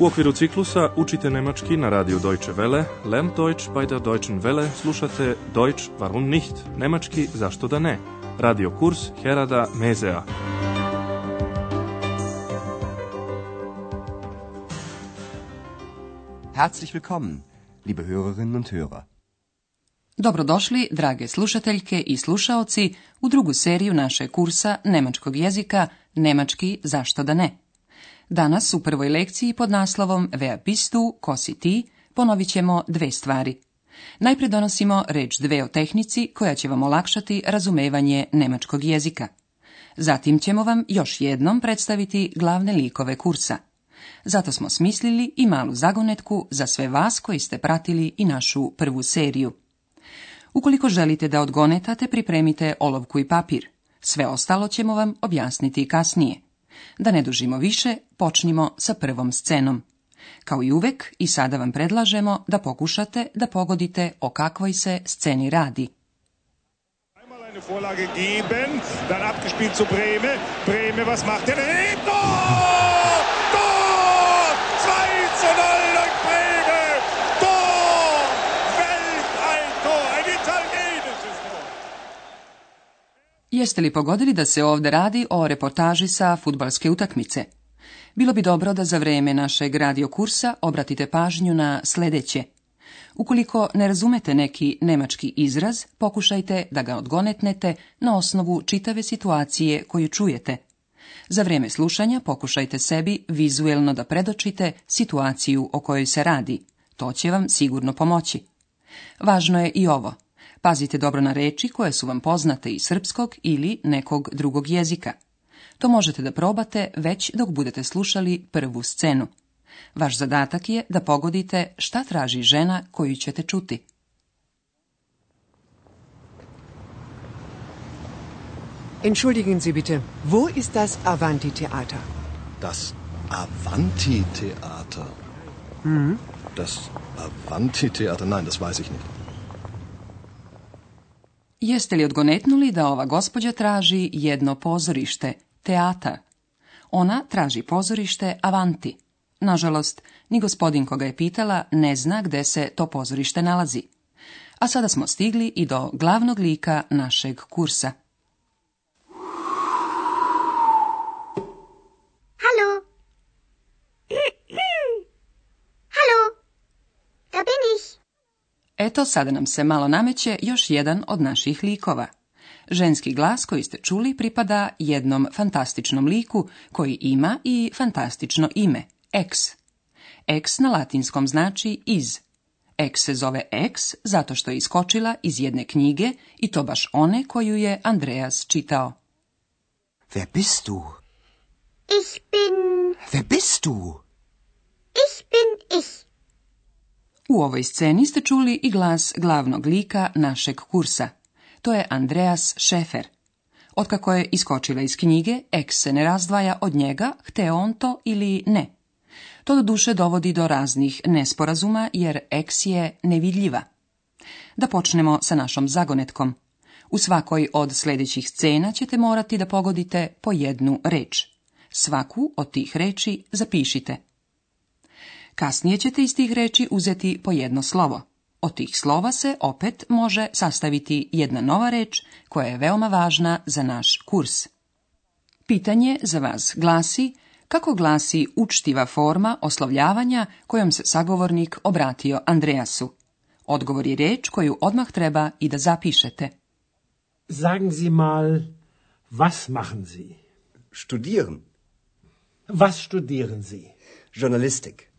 U okviru ciklusa učite nemački na radiju Deutsche Welle, Lern Deutsch bei der Deutschen Welle, slušate Deutsch warum nicht, nemački zašto da ne, radio kurs Herada Mezea. Herzlich willkommen, liebe Hörerinnen und Hörer. Dobrodošli, drage slušateljke i slušaoci, u drugu seriju naše kursa nemačkog jezika, Nemački zašto da ne. Danas u prvoj lekciji pod naslovom Vea pistu, ko si ti, ponovit ćemo dve stvari. Najprije donosimo reč dve o tehnici koja će vam olakšati razumevanje nemačkog jezika. Zatim ćemo vam još jednom predstaviti glavne likove kursa. Zato smo smislili i malu zagonetku za sve vas koji ste pratili i našu prvu seriju. Ukoliko želite da odgonetate, pripremite olovku i papir. Sve ostalo ćemo vam objasniti kasnije. Da ne dužimo više, počnimo sa prvom scenom. Kao i uvek, i sada vam predlažemo da pokušate da pogodite o kakvoj se sceni radi. Jeste li pogodili da se ovdje radi o reportaži sa futbalske utakmice? Bilo bi dobro da za vrijeme našeg radio kursa obratite pažnju na sljedeće. Ukoliko ne razumete neki nemački izraz, pokušajte da ga odgonetnete na osnovu čitave situacije koju čujete. Za vrijeme slušanja pokušajte sebi vizuelno da predočite situaciju o kojoj se radi. To će vam sigurno pomoći. Važno je i ovo – Pazite dobro na reči koje su vam poznate iz srpskog ili nekog drugog jezika. To možete da probate već dok budete slušali prvu scenu. Vaš zadatak je da pogodite šta traži žena koju ćete čuti. Entschuldigen Sie bitte, wo ist das Avanti Das Avanti mhm. Das Avanti nein, das weiß ich nicht. Jeste li odgonetnuli da ova gospođa traži jedno pozorište, teata? Ona traži pozorište Avanti. Nažalost, ni gospodin koga je pitala ne zna gde se to pozorište nalazi. A sada smo stigli i do glavnog lika našeg kursa. Eto, sada nam se malo nameće još jedan od naših likova. Ženski glas koji ste čuli pripada jednom fantastičnom liku koji ima i fantastično ime, ex. Ex na latinskom znači iz. Ex se zove ex zato što je iskočila iz jedne knjige i to baš one koju je Andreas čitao. Wer bist du? Ich bin. Wer bist du? Ich bin ich. U ovoj sceni ste čuli i glas glavnog lika našeg kursa. To je Andreas Šefer. Otkako je iskočila iz knjige, eks se ne razdvaja od njega, hte on to ili ne. To do duše dovodi do raznih nesporazuma jer eks je nevidljiva. Da počnemo sa našom zagonetkom. U svakoj od sljedećih scena ćete morati da pogodite po jednu reč. Svaku od tih reči zapišite. Kasnije ćete iz tih reči uzeti po jedno slovo. Od tih slova se opet može sastaviti jedna nova reč koja je veoma važna za naš kurs. Pitanje za vas glasi kako glasi učtiva forma oslovljavanja kojom se sagovornik obratio Andreasu. Odgovor je reč koju odmah treba i da zapišete. Sagen Sie mal, was machen Sie? Studieren. Was studieren Sie? Journalistik.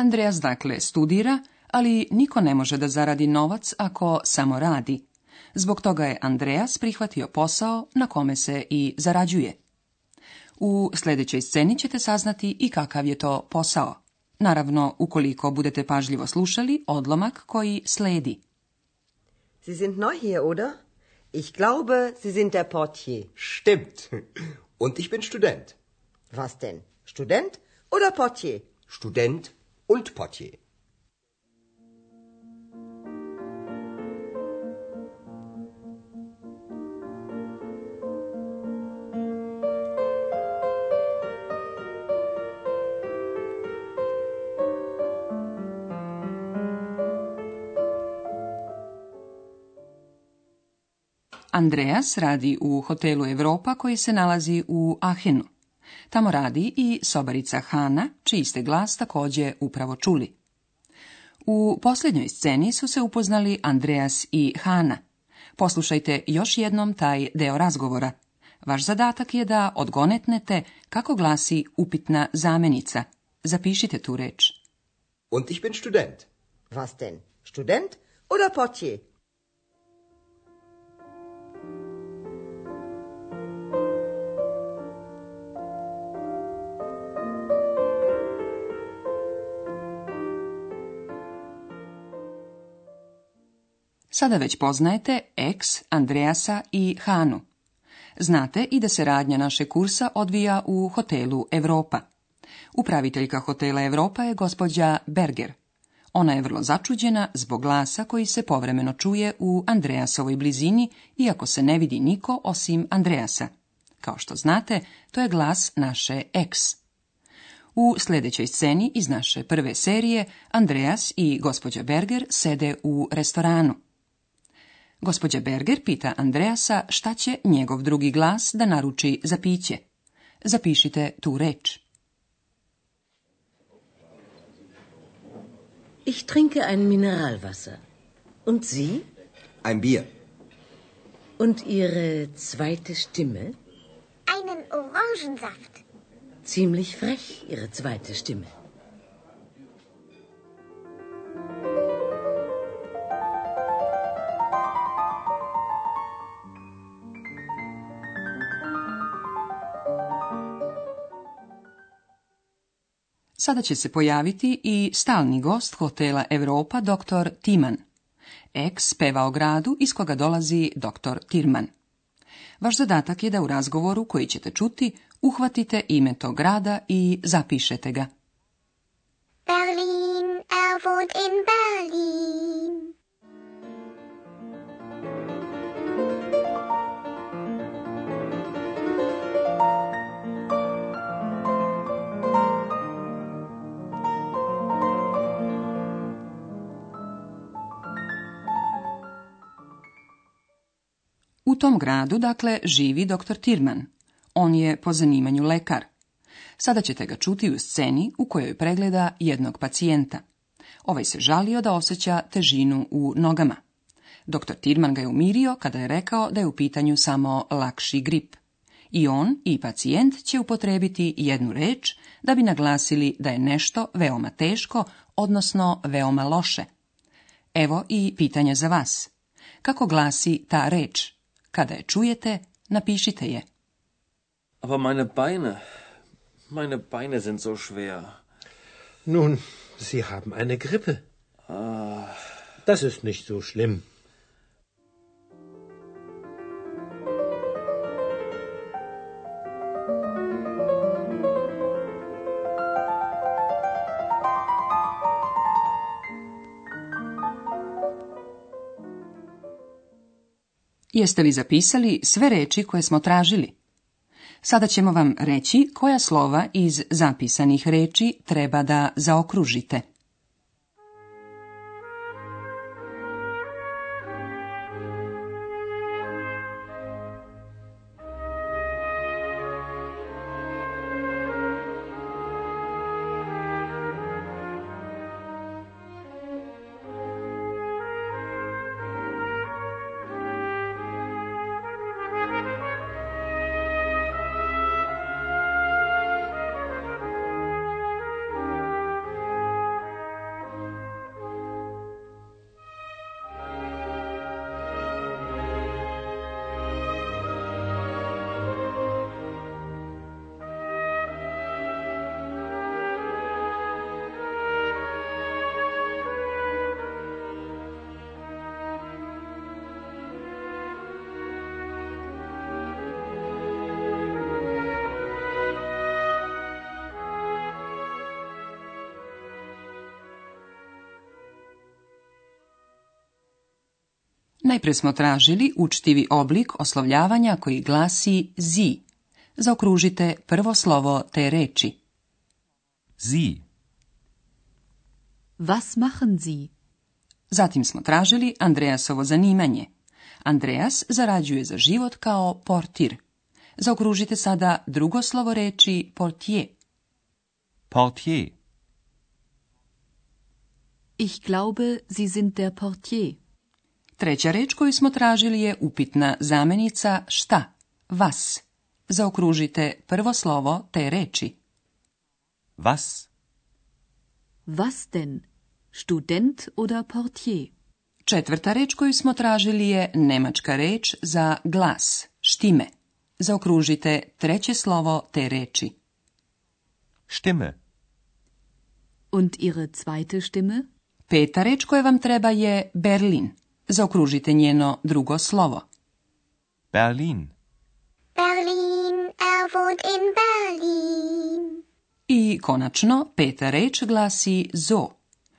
Andreas dakle studira, ali niko ne može da zaradi novac ako samo radi. Zbog toga je Andreas prihvatio posao na kome se i zarađuje. U sljedećoj sceni ćete saznati i kakav je to posao. Naravno, ukoliko budete pažljivo slušali odlomak koji sledi. Sie sind neu hier, oder? Ich glaube, Sie sind der Portier. Stimmt. Und ich bin Student. Was denn? Student oder Portier? Student und Andreas radi u hotelu Europa koji se nalazi u Ahenu. Tamo radi i sobarica Hana, čiji ste glas također upravo čuli. U posljednjoj sceni su se upoznali Andreas i Hana. Poslušajte još jednom taj deo razgovora. Vaš zadatak je da odgonetnete kako glasi upitna zamenica. Zapišite tu reč. Und ich bin Student. Was denn? Student oder Portier? Sada već poznajete Ex, Andreasa i Hanu. Znate i da se radnja naše kursa odvija u hotelu Europa. Upraviteljka hotela Europa je gospođa Berger. Ona je vrlo začuđena zbog glasa koji se povremeno čuje u Andreasovoj blizini, iako se ne vidi niko osim Andreasa. Kao što znate, to je glas naše ex. U sljedećoj sceni iz naše prve serije Andreas i gospođa Berger sede u restoranu. Gospođa Berger pita Andreasa šta će njegov drugi glas da naruči za piće. Zapišite tu reč. Ich trinke ein Mineralwasser. Und Sie? Ein Bier. Und Ihre zweite Stimme? Einen Orangensaft. Ziemlich frech, Ihre zweite Stimme. Sada će se pojaviti i stalni gost hotela Europa, dr. Timan. ex peva o gradu iz koga dolazi dr. Tirman. Vaš zadatak je da u razgovoru koji ćete čuti uhvatite ime tog grada i zapišete ga. Berlin, er in Berlin. tom gradu, dakle, živi doktor Tirman. On je po zanimanju lekar. Sada ćete ga čuti u sceni u kojoj pregleda jednog pacijenta. Ovaj se žalio da osjeća težinu u nogama. Dr. Tirman ga je umirio kada je rekao da je u pitanju samo lakši grip. I on i pacijent će upotrebiti jednu reč da bi naglasili da je nešto veoma teško, odnosno veoma loše. Evo i pitanje za vas. Kako glasi ta reč? Kada je čujete, napišite je. Aber meine Beine, meine Beine sind so schwer. Nun, Sie haben eine Grippe. Ah. Das ist nicht so schlimm. Jeste li zapisali sve reči koje smo tražili? Sada ćemo vam reći koja slova iz zapisanih reči treba da zaokružite. Najprije smo tražili učtivi oblik oslovljavanja koji glasi zi. Zaokružite prvo slovo te reči. ZI Was machen Sie? Zatim smo tražili Andreasovo zanimanje. Andreas zarađuje za život kao portir. Zaokružite sada drugo slovo reči portier. Portier. Ich glaube, Sie sind der Portier. Treća reč koju smo tražili je upitna zamenica šta, vas. Zaokružite prvo slovo te reči. VAS Vas denn? Student oder portier? Četvrta reč koju smo tražili je nemačka reč za glas, štime. Zaokružite treće slovo te reči. ŠTIME Und ihre zweite stimme? Peta reč koja vam treba je Berlin. Zaokružite njeno drugo slovo. Berlin. Berlin, er wohnt in Berlin. I konačno, peta reč glasi zo,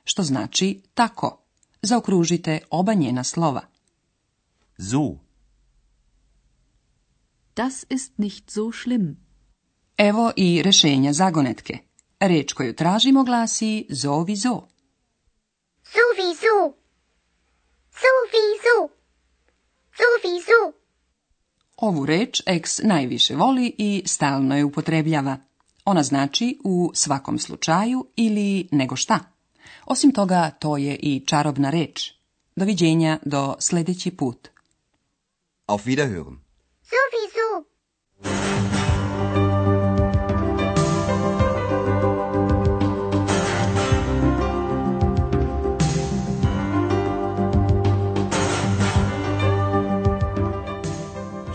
što znači tako. Zaokružite oba njena slova. Zo. Das ist nicht so schlimm. Evo i rešenja zagonetke. Reč koju tražimo glasi zo. vi zo. Zuvizu. Zuvizu. Ovu reč eks najviše voli i stalno je upotrebljava. Ona znači u svakom slučaju ili nego šta. Osim toga, to je i čarobna reč. Doviđenja do sljedeći put. Auf Wiederhören. Zuvizu.